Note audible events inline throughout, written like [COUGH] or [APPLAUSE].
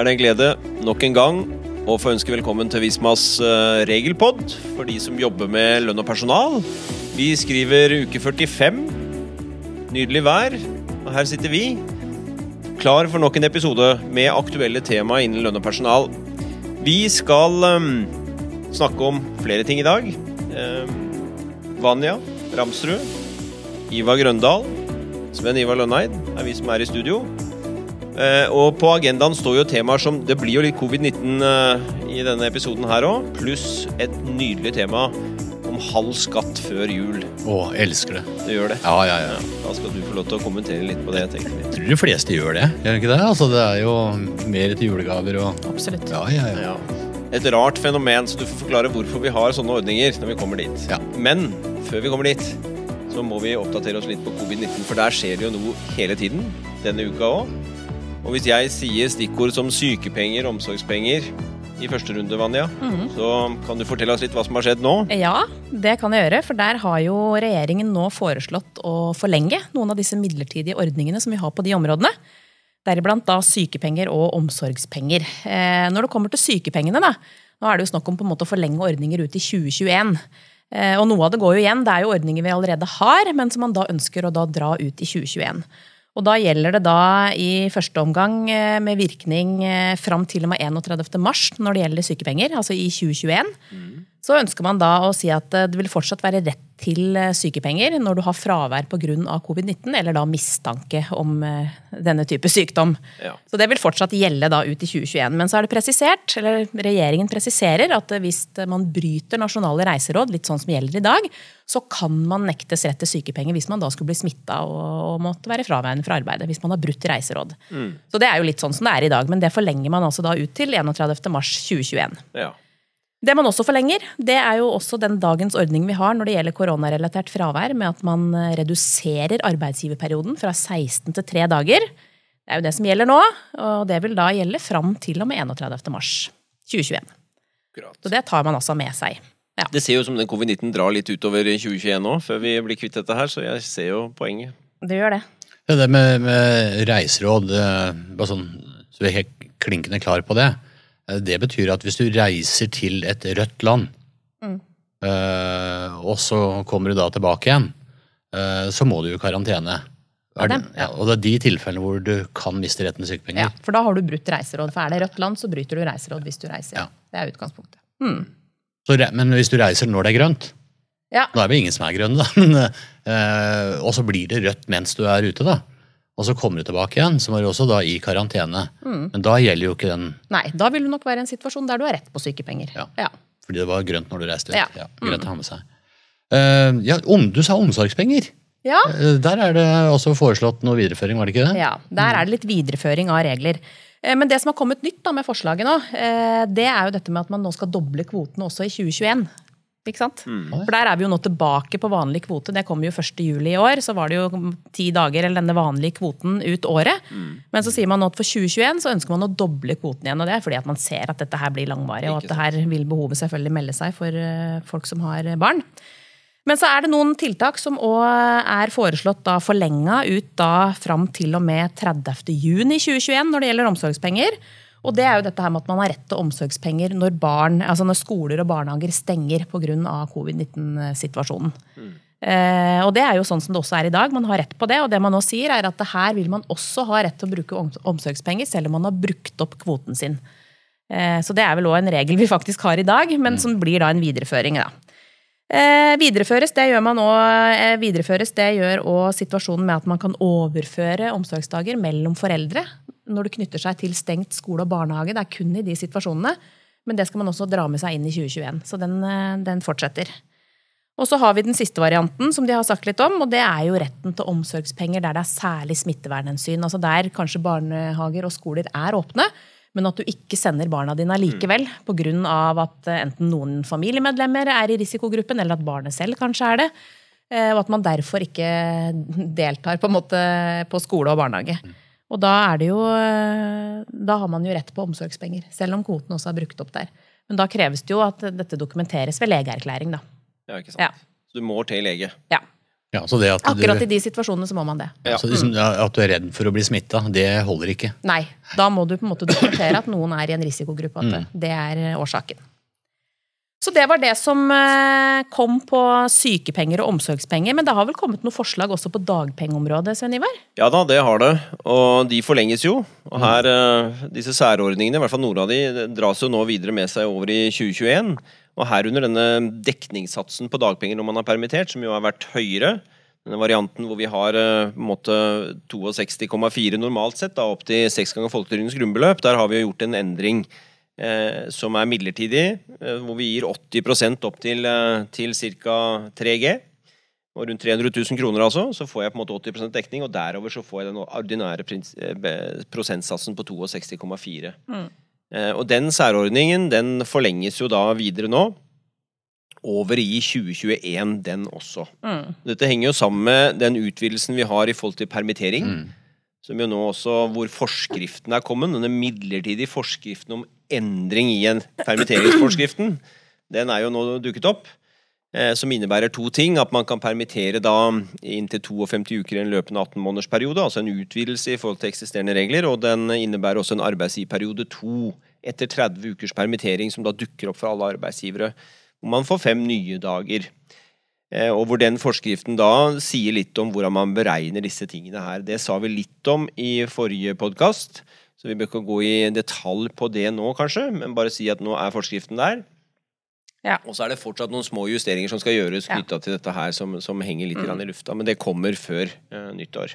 er det en glede nok en gang å få ønske velkommen til Vismas eh, regelpod for de som jobber med lønn og personal. Vi skriver uke 45. Nydelig vær. Og her sitter vi, klar for nok en episode med aktuelle tema innen lønn og personal. Vi skal um, snakke om flere ting i dag. Um, Vanja Ramsrud, Ivar Grøndal, Sven Ivar Lønneid er vi som er i studio. Eh, og på agendaen står jo temaer som Det blir jo litt covid-19 eh, i denne episoden her òg, pluss et nydelig tema om halv skatt før jul. Å, elsker det. Det gjør det. Ja, ja, ja. Da skal du få lov til å kommentere litt på det. tenkte vi. Jeg tror de fleste gjør det, gjør de ikke det? Altså, det er jo mer til julegaver og Absolutt. Ja, ja, ja. Ja. Et rart fenomen, så du får forklare hvorfor vi har sånne ordninger når vi kommer dit. Ja. Men før vi kommer dit, så må vi oppdatere oss litt på covid-19, for der skjer det jo noe hele tiden. Denne uka òg. Og hvis jeg sier stikkord som sykepenger, omsorgspenger i første runde, Vanja, så kan du fortelle oss litt hva som har skjedd nå? Ja, det kan jeg gjøre. For der har jo regjeringen nå foreslått å forlenge noen av disse midlertidige ordningene som vi har på de områdene. Deriblant da sykepenger og omsorgspenger. Eh, når det kommer til sykepengene, da, nå er det jo snakk om på en måte å forlenge ordninger ut i 2021. Eh, og noe av det går jo igjen. Det er jo ordninger vi allerede har, men som man da ønsker å da dra ut i 2021. Og da gjelder det da i første omgang eh, med virkning eh, fram til og med 31. mars når det gjelder sykepenger, altså i 2021. Så ønsker man da å si at eh, det vil fortsatt være rett til eh, sykepenger når du har fravær pga. covid-19, eller da mistanke om eh, denne type sykdom. Ja. Så det vil fortsatt gjelde da ut i 2021. Men så er det presisert, eller regjeringen presiserer, at hvis man bryter nasjonale reiseråd, litt sånn som gjelder i dag, så kan man nektes rett til sykepenger hvis man da skulle bli smitta og, måtte være fraværende fra arbeidet. Hvis man har brutt reiseråd. Så det er jo litt sånn som det er i dag, men det forlenger man altså da ut til 31. mars 2021. Ja. Det man også forlenger, det er jo også den dagens ordning vi har når det gjelder koronarelatert fravær, med at man eh, reduserer arbeidsgiverperioden fra 16 til 3 dager. Det er jo det som gjelder nå, og det vil da gjelde fram til og med 31. mars 2021. Akkurat. Så det tar man altså med seg. Ja. Det ser jo som den covid-19 drar litt utover i 2021 nå, før vi blir kvitt dette her, så jeg ser jo poenget. Det gjør det. Ja, Det med, med reiseråd, eh, bare sånn, så vi er helt klinkende klar på det. Eh, Det betyr at hvis du reiser til et rødt land, Mm. eh, og så kommer du da tilbake igjen, eh, så må du i karantene. Er det, det- ja, og det er de tilfellene hvor du kan miste retten til sykepenger. Ja, for da har du brutt reiseråd. For er det rødt land, så bryter du reiseråd hvis du reiser. Ja. Det er utgangspunktet. Mm. Så, men hvis du reiser når det er grønt, Ja. Nå er det ingen som er grønne, da. [LAUGHS] Men, øh, og så blir det rødt mens du er ute, da. Og så kommer du tilbake igjen, så må du også da i karantene. Mm. Men da gjelder jo ikke den Nei, da vil du nok være i en situasjon der du har rett på sykepenger. Ja. Ja. fordi det var grønt når du reiste ut. Ja. Ja, greit å ha med seg. Uh, ja, om, du sa omsorgspenger. ja. Uh, der er det også foreslått noe videreføring, var det ikke det? Ja, Der er det litt videreføring av regler. Eh, Men det som har kommet nytt da med forslaget nå, det er jo dette med at man nå skal doble kvotene også i 2021. Ikke sant? For der er vi jo nå tilbake på vanlig kvote. Det kommer jo 1. juli i år. Så var det jo ti dager eller denne vanlige kvoten ut året. Men så sier man nå at for 2021 så ønsker man å doble kvoten igjen. Og det er fordi at man ser at dette her blir langvarig, og at det her vil behovet selvfølgelig melde seg for eh, folk som har barn. Men så er det noen tiltak som òg er foreslått da forlenga ut da fram til og med 30. juni 2021 når det gjelder omsorgspenger. Og det er jo dette her med at man har rett til omsorgspenger når, barn, altså når skoler og barnehager stenger pga. covid-19-situasjonen. Eh, og det er jo sånn som det også er i dag. Man har rett på det. Og det man nå sier er at det her vil man også ha rett til å bruke omsorgspenger selv om man har brukt opp kvoten sin. Eh, så det er vel òg en regel vi faktisk har i dag, men som blir da en videreføring. da. Eh, videreføres, det gjør man også, eh, videreføres, det gjør òg situasjonen med at man kan overføre omsorgsdager mellom foreldre når det knytter seg til stengt skole og barnehage. Det er kun i de situasjonene. Men det skal man også dra med seg inn i 2021. Så den, eh, den fortsetter. Og så har vi den siste varianten, som de har sagt litt om, og det er jo retten til omsorgspenger der det er særlig smittevernhensyn. Altså der kanskje barnehager og skoler er åpne, men at du ikke sender barna dine likevel pga. at eh, enten noen familiemedlemmer er i risikogruppen, eller at barnet selv kanskje er det. eh, Og at man derfor ikke deltar på, måte på skole og barnehage. Og da er det jo eh, Da har man jo rett på omsorgspenger, selv om kvoten også er brukt opp der. Men da kreves det jo at dette dokumenteres ved legeerklæring, da. Ja, ikke sant? Ja. Så du må til lege. Ja. Ja, så det at Akkurat du, i de situasjonene så må man det. Ja. så liksom, at du er redd for å bli smitta, det holder ikke. Nei, da må du på en måte dokumentere at noen er i en risikogruppe. At Mm. det er årsaken. Så det var det som eh, kom på sykepenger og omsorgspenger. Men det har vel kommet noen forslag også på dagpengeområdet, Sven Ivar? Ja da, det har det. Og de forlenges jo. Og her, eh, disse særordningene, i hvert fall noen av de, dras jo nå videre med seg over i 2021. Og herunder denne dekningssatsen på dagpenger når man er permittert, som jo har vært høyere. Denne varianten hvor vi har eh, på en måte 62,4 normalt sett, da, opp til seks ganger folketrygdens grunnbeløp. Der har vi jo gjort en endring eh, som er midlertidig, eh, hvor vi gir 80 opp til, eh, til ca. 3G. Og rundt 300 000 kroner, altså, så får jeg på en måte 80% dekning, og derover så får jeg den ordinære eh, prosentsatsen på 62,4. Eh, og den særordningen den forlenges jo da videre nå. Over i 2021, den også. Mm. Dette henger jo sammen med den utvidelsen vi har i forhold til permittering. Mm. Som jo nå også, hvor forskriften er kommet, denne midlertidige forskriften om endring i en permitteringsforskriften, den er jo nå dukket opp. Eh, som innebærer to ting. At man kan permittere da inntil 52 uker i en løpende 18-månedersperiode. Altså en utvidelse i forhold til eksisterende regler. Og den innebærer også en arbeidsgiverperiode to etter 30 ukers permittering, som da dukker opp for alle arbeidsgivere. Hvor man får fem nye dager. Eh, Og hvor den forskriften da sier litt om hvordan man beregner disse tingene her. Det sa vi litt om i forrige podkast, så vi bør ikke gå i detalj på det nå, kanskje, men bare si at nå er forskriften der. Ja. Og så er det fortsatt noen små justeringer som skal gjøres Ja. til dette her, som, som henger litt mm. i lufta. Men det kommer før uh, nyttår.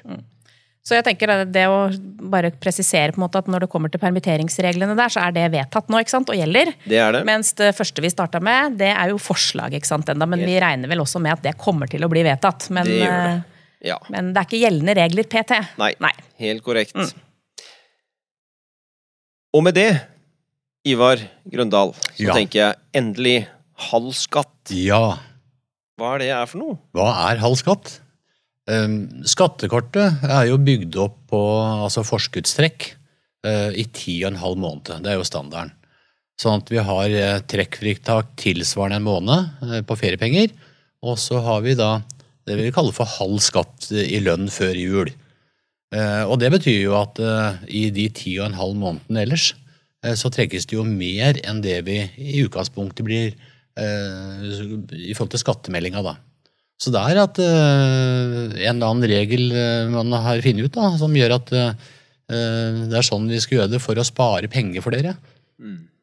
Så jeg tenker at det å bare presisere på en måte at når det kommer til permitteringsreglene der, så er det vedtatt nå ikke sant, og gjelder. Det er det. Mens det første vi starta med, det er jo forslag, ikke sant, enda, men vi regner vel også med at det kommer til å bli vedtatt. Men, Det gjør det. eh, Ja. men det er ikke gjeldende regler PT. Nei. Nei. Helt korrekt. Mm. Og med det, Ivar Grøndal, så Ja. tenker jeg endelig halv skatt. Ja, Hva er det er for noe? hva er halv skatt? Um, skattekortet er jo bygd opp på altså forskuddstrekk eh, i ti og en halv måned. Det er jo standarden. Sånn at vi har uh, trekkfritak tilsvarende en måned eh, på feriepenger. Og så har vi da det vi kaller for halv skatt eh, i lønn før jul. Eh, og det betyr jo at eh, i de ti og en halv månedene ellers eh, så trekkes det jo mer enn det vi i utgangspunktet blir eh, i forhold til skattemeldinga, da. Så det er at eh, en eller annen regel eh, man har funnet ut da, som gjør at eh, eh, det er sånn vi skal gjøre det for å spare penger for dere.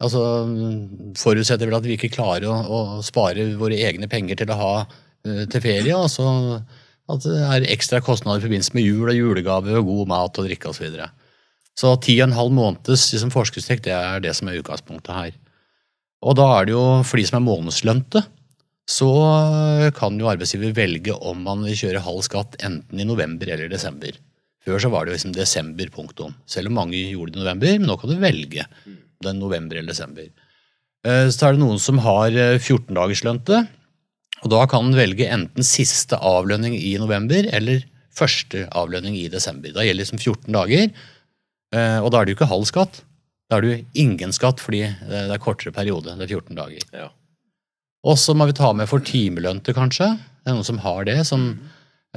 Altså forutsetter vel at vi ikke klarer å, å spare våre egne penger til å ha eh, til ferie, altså at det er ekstra kostnader i forbindelse med jul og julegave og god mat og drikke osv. Så, videre. så ti og en halv måneds liksom, forskuddstrekk det er det som er utgangspunktet her. Og da er det jo for de som er månedslønte, så kan jo arbeidsgiver velge om man vil kjøre halv skatt enten i november eller desember. Før så var det jo liksom desember, punktum. Selv om mange gjorde det i november, men nå kan du velge den er november eller desember. Eh, Så er det noen som har 14-dagerslønte, og da kan en velge enten siste avlønning i november eller første avlønning i desember. Da gjelder liksom 14 dager, eh, og da er det jo ikke halv skatt. Da er det jo ingen skatt fordi det er kortere periode, det er 14 dager. Ja. Og så må vi ta med for timelønte, kanskje. Det er noen som har det, som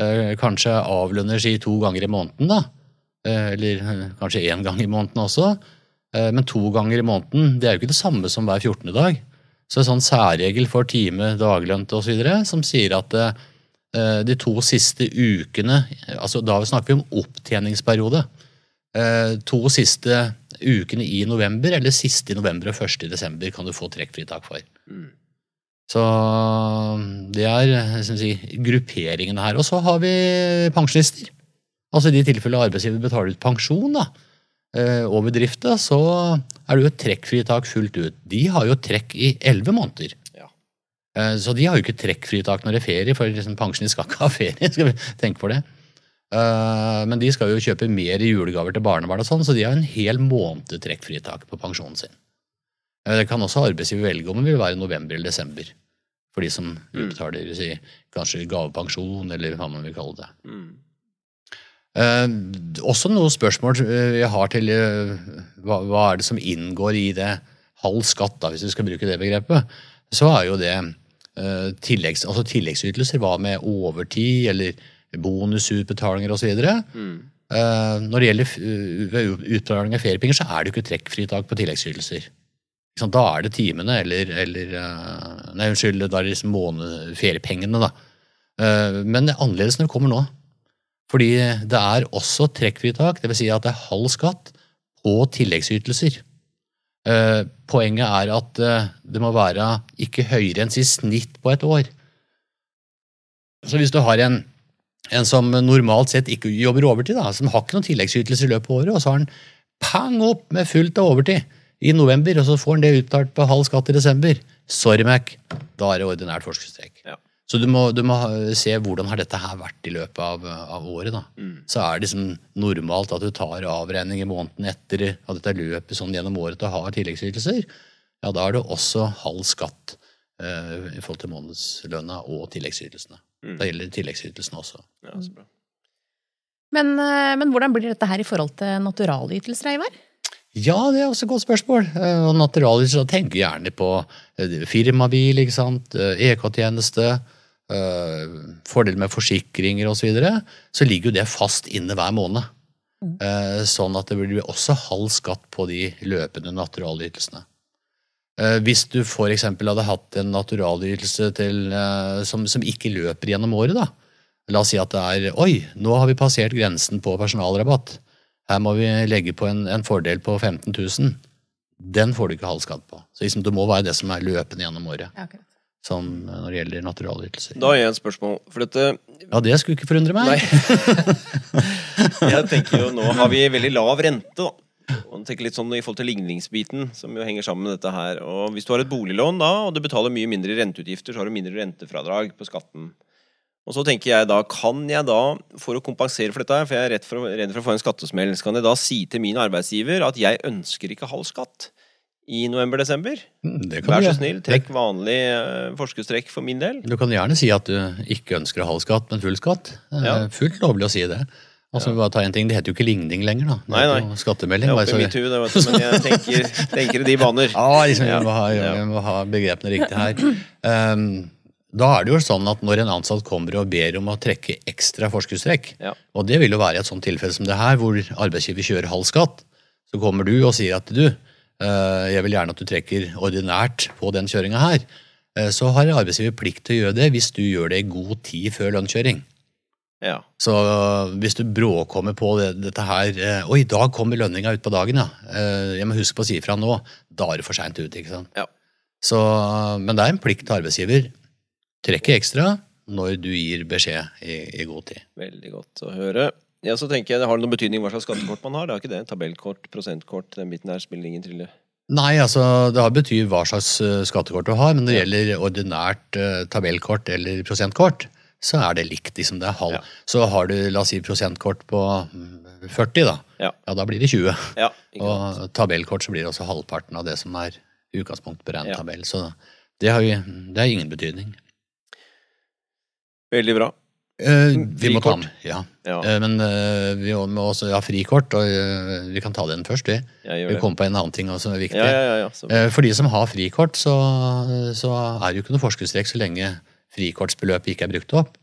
eh, kanskje avlønner si to ganger i måneden, da. Eh, eller eh, kanskje én gang i måneden også. Eh, men to ganger i måneden, det er jo ikke det samme som hver 14. dag. Så en sånn særregel for time, daglønte osv. som sier at eh, de to siste ukene altså Da snakker vi om opptjeningsperiode. Eh, to siste ukene i november, eller siste i november og første i desember, kan du få trekkfritak for. Så det er si, grupperingene her. Og så har vi pensjonister. Altså i de tilfellene arbeidsgiver betaler ut pensjon da, over og bedrifter, så er det jo et trekkfritak fullt ut. De har jo trekk i elleve måneder. Ja. Eh, Så de har jo ikke trekkfritak når det er ferie, for liksom pensjonist skal ikke ha ferie. skal vi tenke på det. Eh, Men de skal jo kjøpe mer i julegaver til barnebarn, og sånn, så de har en hel måned trekkfritak på pensjonen sin. Eh, Det kan også arbeidsgiver velge om det vil være november eller desember. For de som utbetaler si, kanskje gavepensjon, eller hva man vil kalle det. Mm. Eh, også noen spørsmål eh, jeg har til eh, hva, hva er det som inngår i det halv skatt, da, hvis vi skal bruke det begrepet. Så er jo det eh, tilleggs, altså tilleggsytelser. Hva med overtid eller bonusutbetalinger osv.? Mm. Uh, når det gjelder uh, utbetaling av feriepenger, så er det jo ikke trekkfritak på tilleggsytelser. Da er det timene eller, eller uh, Nei, unnskyld, da er det liksom måned, feriepengene, da. men det er annerledes når det kommer nå. Fordi det er også trekkfritak, dvs. Si at det er halv skatt på tilleggsytelser. Poenget er at det må være ikke høyere enn sitt snitt på et år. Så hvis du har en en som normalt sett ikke jobber overtid, da, som har ikke noen tilleggsytelser i løpet av året, og så har han pang opp med fullt av overtid i november, og så får han det uttalt på halv skatt i desember. Sorry, Mac. Da er det ordinært forskuddstrekk. Ja. Så du må, du må, se hvordan har dette her vært i løpet av, av året. da. Mm. Så er det liksom normalt at du tar avregning i måneden etter at dette løpet sånn gjennom året og har tilleggsytelser. Ja, da er det også halv skatt uh, i forhold til månedslønna og tilleggsytelsene. Mm. Da gjelder tilleggsytelsene også. Ja, så bra. Men, eh, men, hvordan blir dette her i forhold til naturalytelser, Eivar? Ja, det er også et godt spørsmål. Eh, og naturalytelser tenker gjerne på eh, firmabil, ikke sant, EK-tjeneste, fordel med forsikringer osv. Så, videre, så ligger jo det fast inne hver måned. Mm. Sånn at det blir også halv skatt på de løpende naturalytelsene. Eh, hvis du f.eks. hadde hatt en naturalytelse til, eh, som, som, ikke løper gjennom året, da. La oss si at det er Oi, nå har vi passert grensen på personalrabatt. Her må vi legge på en, en fordel på 15 000. Den får du ikke halv skatt på. Så liksom, det må være det som er løpende gjennom året. Ja, okay. Som når det gjelder naturalytelser. Da har jeg et spørsmål. For dette Ja, det skulle ikke forundre meg. [LAUGHS] jeg tenker jo, Nå har vi veldig lav rente, da. Og tenker litt sånn I forhold til ligningsbiten, som jo henger sammen med dette her. Og Hvis du har et boliglån da, og du betaler mye mindre renteutgifter, så har du mindre rentefradrag på skatten. Og så tenker jeg da, Kan jeg da, for å kompensere for dette, for jeg er redd for, redd for å få en skattesmell, så kan jeg da si til min arbeidsgiver at jeg ønsker ikke halv skatt i november-desember? Mm, Vær så snill, trekk vanlig uh, forskuddstrekk for min del. Du kan gjerne si at du ikke ønsker halv skatt, men full skatt. Ja. Fullt lovlig å si det. Altså, ja. bare ta en ting, Det heter jo ikke ligning lenger, da. Det nei, nei. Skattemelding. Jeg er oppi mitt hue, det, vet du, men jeg tenker, [LAUGHS] tenker i de baner. Ja, liksom, vi, må ha, vi må ha begrepene riktig her. Um, da er det jo sånn at når en ansatt kommer og ber om å trekke ekstra forskuddstrekk, ja. og det vil jo være i et sånt tilfelle som det her, hvor arbeidsgiver kjører halv skatt, så kommer du og sier at du, uh, jeg vil gjerne at du trekker ordinært på den kjøringa her, uh, så har arbeidsgiver plikt til å gjøre det hvis du gjør det i god tid før lønnskjøring. Ja. Så hvis du bråkommer på det, dette her eh, Oi, i dag kommer lønninga ut på dagen, ja. Eh, jeg må huske på å si ifra nå. Da er det for seint ute. ikke sant? Ja. Så, men det er en plikt til arbeidsgiver. Trekke ekstra når du gir beskjed i, i, god tid. Veldig godt å høre. Ja, så tenker jeg, Det har noen betydning hva slags skattekort man har? Det har ikke det? Tabellkort, prosentkort, den biten her spiller ingen trille? Nei, altså det har betyr hva slags skattekort du har. Men når det gjelder ordinært tabellkort eller prosentkort, så er det likt. liksom det er halv. Ja. Så har du la oss si prosentkort på 40, mm, da. Ja, ja da blir det 20. Ja, og tabellkort så blir det også halvparten av det som er utgangspunkt på ren tabell. Så det har, jo, det har ingen betydning. Veldig bra. Eh, vi må ta den, ja. ja. Eh, men eh, vi må også ha frikort, og eh, vi kan ta den først. Vi, vi kommer på en annen ting som er viktig. Ja, eh, For de som har frikort, så, så er det jo ikke noe forskuddstrekk så lenge frikortsbeløpet ikke er brukt opp.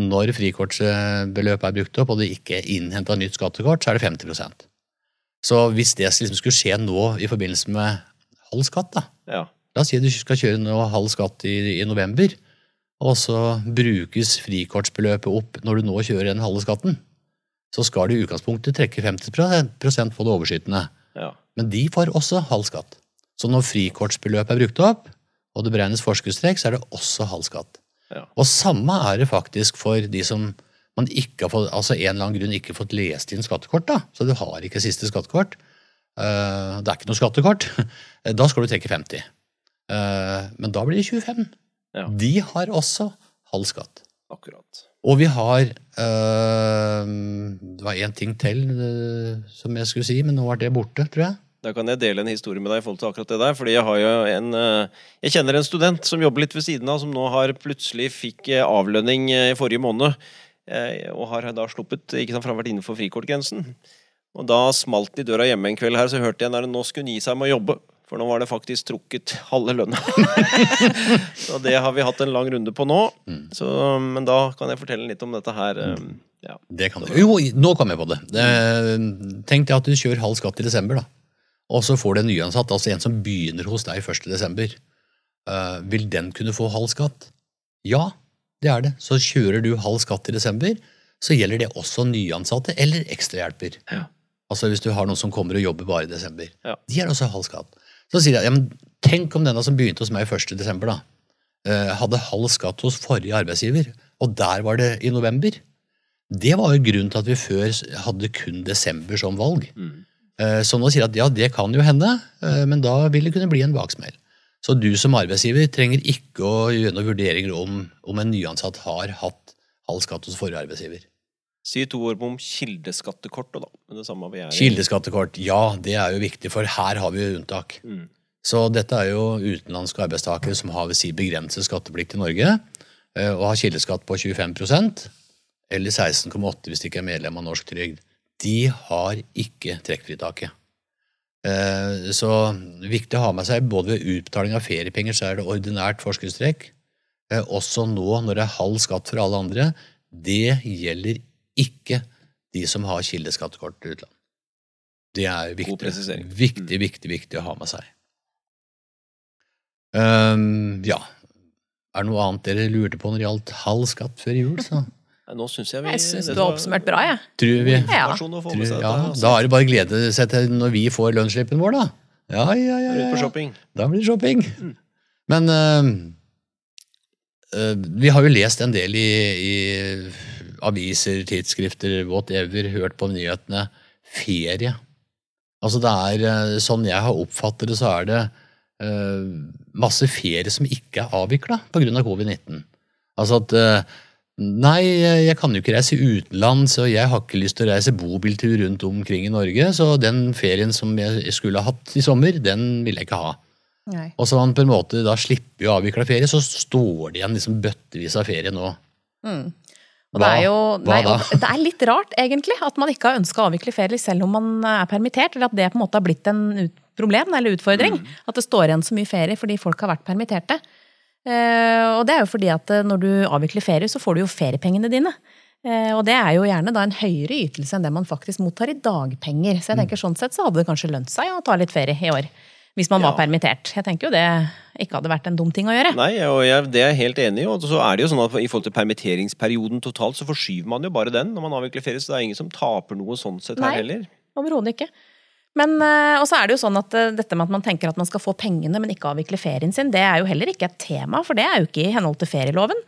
Når frikortsbeløpet er brukt opp og det ikke er innhenta nytt skattekort, så er det 50% Så hvis det liksom skulle skje nå i forbindelse med halv skatt, da ja. La oss si du skal kjøre nå halv skatt i, i, november, og så brukes frikortsbeløpet opp når du nå kjører den halve skatten. Så skal du i utgangspunktet trekke 50 på det overskytende. Ja. Men de får også halv skatt. Så når frikortsbeløpet er brukt opp, og det beregnes forskuddstrekk, så er det også halv skatt. Ja. Og samme er det faktisk for de som man ikke har fått, altså en eller annen grunn ikke fått lest inn skattekort. da, Så du har ikke siste skattekort. Uh, det er ikke noe skattekort. [LAUGHS] da skal du trekke 50. Uh, eh, men da blir det 25. Ja. De har også halv skatt. Akkurat. Og vi har uh, Det var én ting til som jeg skulle si, men nå er det borte, tror jeg. Da kan jeg dele en historie med deg i forhold til akkurat det der. fordi jeg har jo en eh, Jeg kjenner en student som jobber litt ved siden av, som nå har plutselig fikk eh, avlønning eh, i forrige måned. Og har da sluppet ikke sant, for han har vært innenfor frikortgrensen. Og da smalt det i døra hjemme en kveld her, så hørte jeg at nå skulle gi seg med å jobbe. For nå var det faktisk trukket halve lønna. [LAUGHS] så det har vi hatt en lang runde på nå. Så, men da kan jeg fortelle litt om dette her. eh, Ja. Det kan du. Jo, nå kom jeg på det. det tenk deg at du kjører halv skatt i desember, da. Og så får du en nyansatt, altså en som begynner hos deg 1. desember. Eh, vil den kunne få halv skatt? Ja, det er det. Så kjører du halv skatt i desember, så gjelder det også nyansatte eller ekstrahjelper. Ja. Altså hvis du har noen som kommer og jobber bare i desember. Ja. De er også halv skatt. Så sier jeg, ja, men tenk om denne som begynte hos meg 1. desember, da, eh, hadde halv skatt hos forrige arbeidsgiver, og der var det i november. Det var jo grunnen til at vi før hadde kun desember som valg. Eh, Så nå sier at ja, det kan jo hende, eh, men da vil det kunne bli en baksmell. Så du som arbeidsgiver trenger ikke å gjøre noen vurderinger om, om en nyansatt har hatt halv skatt hos forrige arbeidsgiver. Si to ord om kildeskattekortet, da. Men det samme vi er i. Kildeskattekort, ja, det er jo viktig, for her har vi jo unntak. Mm. Så dette er jo utenlandske arbeidstakere som har ved si begrenset skatteplikt i Norge, eh, og har kildeskatt på 25% eller 16,8 hvis de ikke er medlem av norsk trygd. De har ikke trekkfritaket. Eh, Så viktig å ha med seg både ved utbetaling av feriepenger så er det ordinært forskuddstrekk. Eh, Også nå når det er halv skatt for alle andre. Det gjelder ikke de som har kildeskattekort til utlandet. Det er viktig, viktig, viktig, viktig å ha med seg. Um, ja. Er det noe annet dere lurte på når det gjaldt halv skatt før jul? Så Nå syns jeg vi Jeg syns du har oppsummert bra, jeg. tror vi Ja. Tror, ja, altså. Da er det bare å glede seg til når vi får lønnsslippen vår, da. Ja, ja, ja. Ja, ja. Da blir det shopping. Mm. Men eh, eh, vi har jo lest en del i, i aviser, tidsskrifter, whatever, hørt på nyhetene. Ferie. Altså det er, eh, Sånn jeg har oppfattet det, så er det eh, masse ferie som ikke er avvikla pga. covid-19. Altså at Nei, jeg kan jo ikke reise utenlands, og jeg har ikke lyst til å reise bobiltur rundt omkring i Norge, så den ferien som jeg skulle ha hatt i sommer, den vil jeg ikke ha. Nei. Og så man på en måte da slipper å avvikle ferie, så står det igjen liksom bøttevis av ferie nå. Mm. Og det, er jo, nei, det er litt rart, egentlig, at man ikke har ønska å avvikle ferie selv om man er permittert, eller at det på en måte har blitt en problem eller utfordring. Mm. At det står igjen så mye ferie fordi folk har vært permitterte. Eh, og det er jo fordi at eh, når du avvikler ferie, så får du jo feriepengene dine. Eh, og det er jo gjerne da en høyere ytelse enn det man faktisk mottar i dagpenger. Så jeg Mm. tenker sånn sett så hadde det kanskje lønt seg å ta litt ferie i år. Hvis man Ja. var permittert. Jeg tenker jo det ikke hadde vært en dum ting å gjøre. Nei, og jeg, det er jeg helt enig i. Og så er det jo sånn at i forhold til permitteringsperioden totalt, så forskyver man jo bare den når man avvikler ferie. Så det er ingen som taper noe sånn sett her Nei. heller. Overhodet ikke. Men, eh, og så er det jo sånn at eh, dette med at man tenker at man skal få pengene, men ikke avvikle ferien sin, det er jo heller ikke et tema, for det er jo ikke i henhold til ferieloven.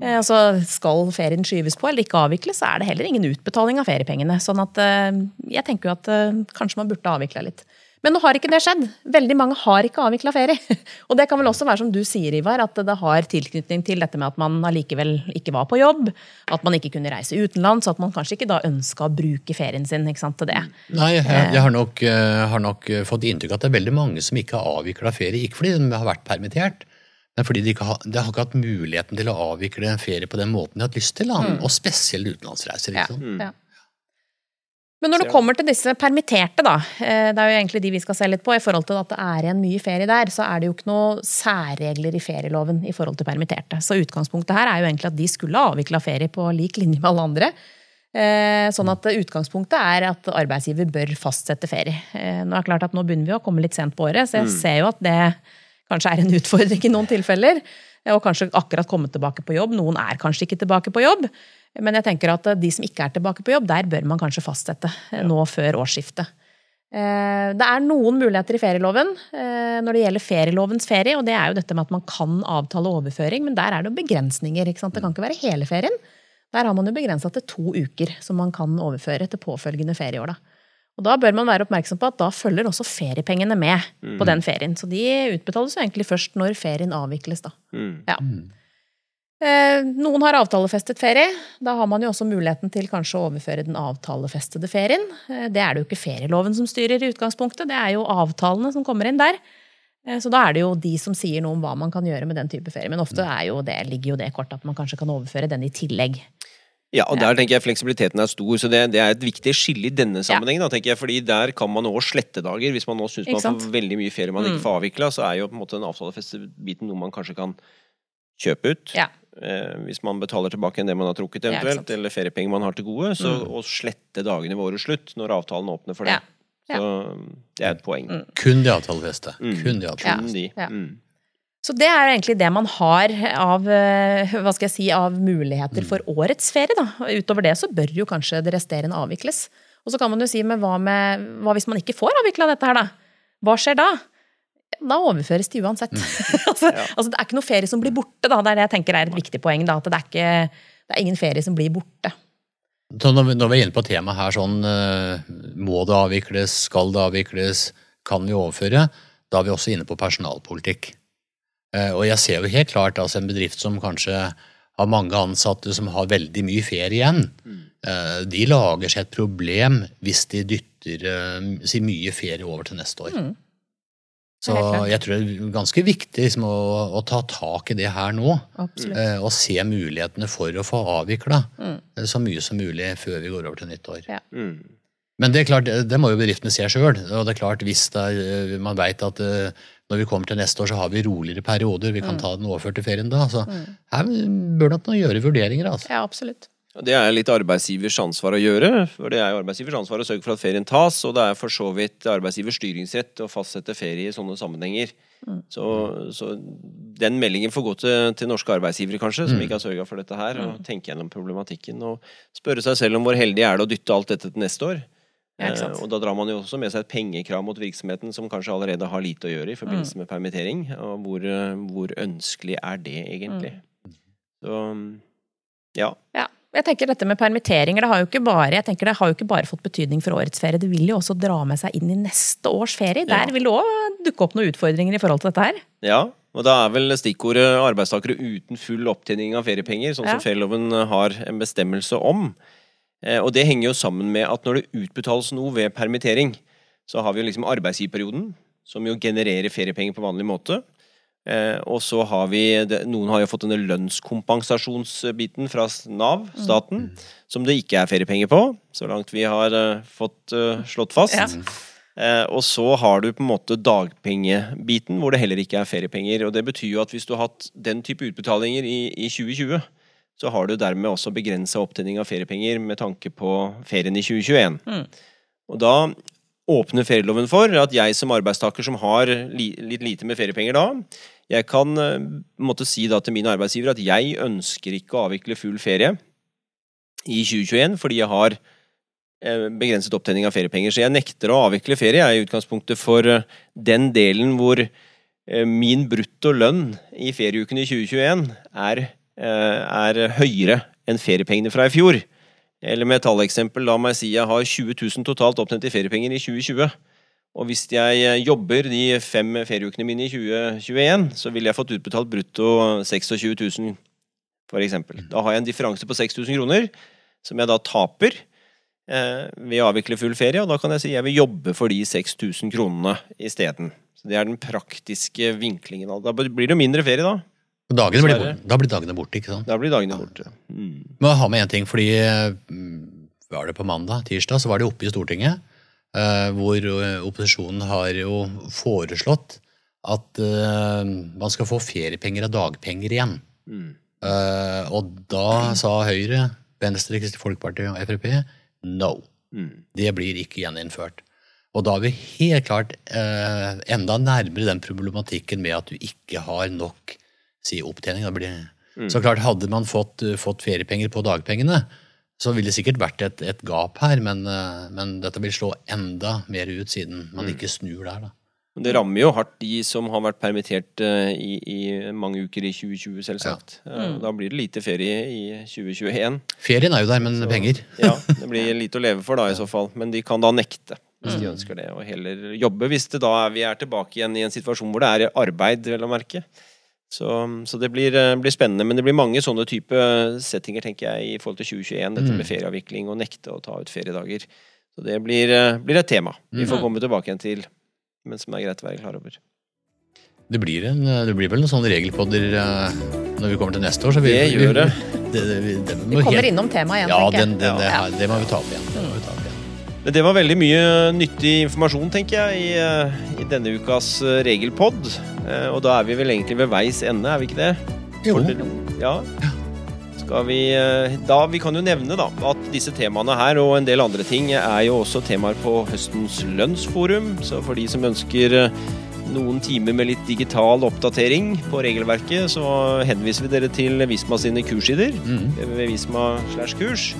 Eh, altså, Skal ferien skyves på eller ikke avvikles, så er det heller ingen utbetaling av feriepengene. Sånn at jeg tenker jo at kanskje man burde avvikla litt. Men nå har ikke det skjedd. Veldig mange har ikke avvikla ferie. [LAUGHS] Og det kan vel også være som du sier, Ivar, at det har tilknytning til dette med at man allikevel ikke var på jobb, at man ikke kunne reise utenlands, at man kanskje ikke da ønska å bruke ferien sin ikke sant, til det. Nei, jeg, jeg har, nok, eh, har nok eh, fått inntrykk av at det er veldig mange som ikke har avvikla ferie. Ikke fordi de har vært permittert, men fordi de, ikke har, de har ikke hatt muligheten til å avvikle en ferie på den måten de har hatt lyst til. da. Og spesielt utenlandsreiser. Ikke sant? Ja. Men når det kommer til disse permitterte, da, eh, det er jo egentlig de vi skal se litt på, i forhold til at det er igjen mye ferie der, så er det jo ikke noe særregler i ferieloven i forhold til permitterte. Så utgangspunktet her er jo egentlig at de skulle ha avvikla ferie på lik linje med alle andre. Eh, Sånn at utgangspunktet er at arbeidsgiver bør fastsette ferie. Eh, Nå er det klart at nå begynner vi å komme litt sent på året, så jeg ser jo at det kanskje er en utfordring i noen tilfeller. Eh, Og kanskje akkurat komme tilbake på jobb. Noen er kanskje ikke tilbake på jobb. Men jeg tenker at de som ikke er tilbake på jobb, der bør man kanskje fastsette ja. nå før årsskiftet. Eh, Det er noen muligheter i ferieloven eh, når det gjelder ferielovens ferie, og det er jo dette med at man kan avtale overføring, men der er det jo begrensninger. ikke sant? Det kan ikke være hele ferien. Der har man jo begrensa til to uker som man kan overføre til påfølgende ferieår. Da. Og da bør man være oppmerksom på at da følger også feriepengene med på den ferien. Så de utbetales jo egentlig først når ferien avvikles, da. Mm. Ja. Eh, Noen har avtalefestet ferie. Da har man jo også muligheten til kanskje å overføre den avtalefestede ferien. Eh, Det er det jo ikke ferieloven som styrer i utgangspunktet, det er jo avtalene som kommer inn der. Eh, Så da er det jo de som sier noe om hva man kan gjøre med den type ferie. Men ofte er jo det, ligger jo det kort at man kanskje kan overføre den i tillegg. Ja, og der tenker jeg fleksibiliteten er stor, så det, det er et viktig skille i denne sammenhengen. Da, tenker jeg, fordi der kan man også slette dager. Hvis man nå syns man får veldig mye ferie man ikke Mm. får avvikla, så er jo på en måte den avtalefestebiten noe man kanskje kan kjøpe ut. Ja. Eh, hvis man betaler tilbake enn det man har trukket, eventuelt, ja, eller feriepenger man har til gode. Så Mm. å slette dagene ved årets slutt, når avtalen åpner for det. Ja. Ja. Så det er et poeng. Mm. Kun de avtalefeste. Mm. Kun de avtalefeste. Kun de. Mm. Så det er egentlig det man har av, eh, hva skal jeg si, av muligheter for årets ferie. Da. Utover det så bør jo kanskje det resterende avvikles. Og så kan man jo si, men hva, med, hva hvis man ikke får avvikla dette her, da? Hva skjer da? Da overføres det uansett. [LAUGHS] altså, Ja. altså, det er ikke noe ferie som blir borte, da. Det er det jeg tenker er et viktig poeng. Da, at det er, ikke, det er ingen ferie som blir borte. Så når vi, når vi er inne på temaet her sånn eh, Må det avvikles? Skal det avvikles? Kan vi overføre? Da er vi også inne på personalpolitikk. Eh, Og jeg ser jo helt klart altså en bedrift som kanskje har mange ansatte som har veldig mye ferie igjen. Mm. De lager seg et problem hvis de dytter eh, si mye ferie over til neste år. Mm. Så jeg tror det er ganske viktig liksom, å, å ta tak i det her nå. Eh, Og se mulighetene for å få avvikla Mm. så mye som mulig før vi går over til nyttår. Mm. Men det er klart, det det må jo bedriftene se sjøl. Og det er klart, hvis det eh, man veit at eh, når vi kommer til neste år, så har vi roligere perioder, vi kan Mm. ta den overførte ferien da. Så her bør nok noen gjøre vurderinger, altså. Ja, absolutt. Det er litt arbeidsgivers ansvar å gjøre. for Det er jo arbeidsgivers ansvar å sørge for at ferien tas, og det er for så vidt arbeidsgivers styringsrett å fastsette ferie i sånne sammenhenger. Mm. Så, så den meldingen får gå til, til norske arbeidsgivere, kanskje, som Mm. ikke har sørga for dette her, og tenke gjennom problematikken og spørre seg selv om hvor heldig er det å dytte alt dette til neste år. Ja. Eh, og da drar man jo også med seg et pengekrav mot virksomheten som kanskje allerede har lite å gjøre i forbindelse Mm. med permittering. Og hvor, eh, hvor ønskelig er det egentlig? Mm. Så ja. Ja. Jeg tenker dette med permitteringer, det har jo ikke bare, jeg tenker det har jo ikke bare fått betydning for årets ferie, det vil jo også dra med seg inn i neste års ferie. Der Ja. vil det òg dukke opp noen utfordringer i forhold til dette her. Ja, og da er vel stikkordet arbeidstakere uten full opptjening av feriepenger, sånn som ferieloven har en bestemmelse om. Eh, Og det henger jo sammen med at når det utbetales noe ved permittering, så har vi jo liksom arbeidsgiverperioden, som jo genererer feriepenger på vanlig måte. Eh, og så har vi Noen har jo fått denne lønnskompensasjonsbiten fra Nav, staten, som det ikke er feriepenger på, så langt vi har eh, fått slått fast. Ja. Og så har du på en måte dagpengebiten, hvor det heller ikke er feriepenger. Og det betyr jo at hvis du har hatt den type utbetalinger i, i 2020, så har du dermed også begrensa opptjening av feriepenger med tanke på ferien i 2021. Mm. Og da åpner ferieloven for at jeg som arbeidstaker som har li, litt lite med feriepenger da, jeg kan eh, måtte si da til min arbeidsgiver at jeg ønsker ikke å avvikle full ferie i 2021 fordi jeg har eh, begrenset opptjening av feriepenger. Så jeg nekter å avvikle ferie jeg er i utgangspunktet for eh, den delen hvor min brutto lønn i ferieuken i 2021 er, er høyere enn feriepengene fra i fjor. Eller med et talleksempel, la meg si jeg har 20 000 totalt opptjent i feriepenger i 2020. Og hvis jeg eh, jobber de fem ferieukene mine i 2021, så ville jeg fått utbetalt brutto 26 000, for eksempel. Da har jeg en differanse på 6000 kroner, som jeg da taper eh, ved å avvikle full ferie, og da kan jeg si jeg vil jobbe for de 6000 kronene isteden. Så det er den praktiske vinklingen. Da blir det jo mindre ferie, da. Dagene blir borte, da blir dagene borte, ikke sant? Da blir dagene borte. Mm. Men jeg har med en ting, fordi mm, var det på mandag, tirsdag, så var det oppe i Stortinget, eh, hvor eh, opposisjonen har jo foreslått at eh, man skal få feriepenger av dagpenger igjen. Mm. Eh, og da sa Høyre, Venstre, Kristelig Folkeparti og Frp no. Mm. Det blir ikke gjeninnført. Og da er vi helt klart eh, enda nærmere den problematikken med at du ikke har nok si, opptjening. Mm. Så klart, hadde man fått, eh, fått feriepenger på dagpengene, så ville det sikkert vært et, et gap her, men, eh, men dette vil slå enda mer ut siden man Mm. ikke snur der. da. Det rammer jo hardt de som har vært permittert eh, i, i mange uker i 2020, selvsagt. Ja. Mm. Da blir det lite ferie i 2021. Ferien er jo der, men Så- penger. [LAUGHS] Ja, [LAUGHS] det blir lite å leve for da i så fall. Men de kan da nekte hvis de Mm. ønsker det, og heller jobbe hvis det da er, vi er tilbake igjen i en situasjon hvor det er arbeid, vel å merke. Så, så det blir, eh, blir spennende. Men det blir mange sånne type settinger, tenker jeg, i forhold til 2021. Dette Mm. med ferieavvikling og nekte å ta ut feriedager. Så det blir, eh, blir et tema vi får Mm. komme tilbake igjen til, men som er greit å være klar over. Det blir, en, det blir vel noen sånne regelpodder eh, når vi kommer til neste år. Så vi, Det gjør det. [LAUGHS] det, det, vi, det Vi kommer helt- innom temaet igjen, Ja, tenker jeg. den, den, det, Ja. her- det må vi ta opp igjen. Men det var veldig mye nyttig informasjon, tenker jeg, i, eh, i denne ukas eh, regelpod. Eh, Og da er vi vel egentlig ved veis ende, er vi ikke det? Jo. For Ja. Skal vi Da, Vi kan jo nevne da, at disse temaene her og en del andre ting er jo også temaer på høstens lønnsforum. Så for de som ønsker noen timer med litt digital oppdatering på regelverket, så henviser vi dere til Visma sine kurssider. Mm. Visma slash kurs.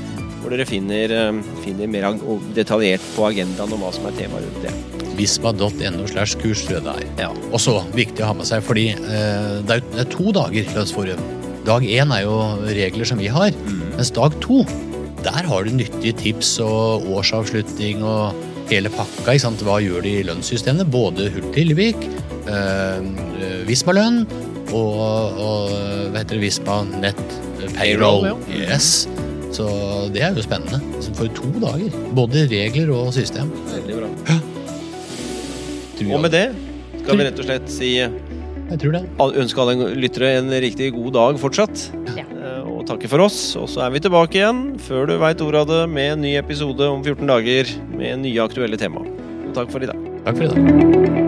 Hvor dere finner, eh, finner mer detaljert på agendaen om hva som er temaet rundt det. Visma.no slash kurs, tror jeg det er. Ja. Og så viktig å ha med seg, fordi eh, det, er, det er to dager lønnsforum. Dag én er jo regler som vi har, mens dag to, der har du nyttige tips og årsavslutning og hele pakka. Ikke sant? Hva gjør de i lønnssystemet? Både Hurtig Lillevik, eh, Visma-lønn og, og hva heter det, Visma Nett Payroll. Payroll, Yes. Så det er jo spennende. Så For to dager. Både regler og system. Veldig bra. Ja. Og med det skal vi rett og slett si Jeg tror det. ønske alle lyttere en riktig god dag fortsatt. Ja. Eh, Og takke for oss. Og så er vi tilbake igjen før du veit ordet av det med en ny episode om 14 dager med nye aktuelle tema. Og takk for i dag. Takk for i dag.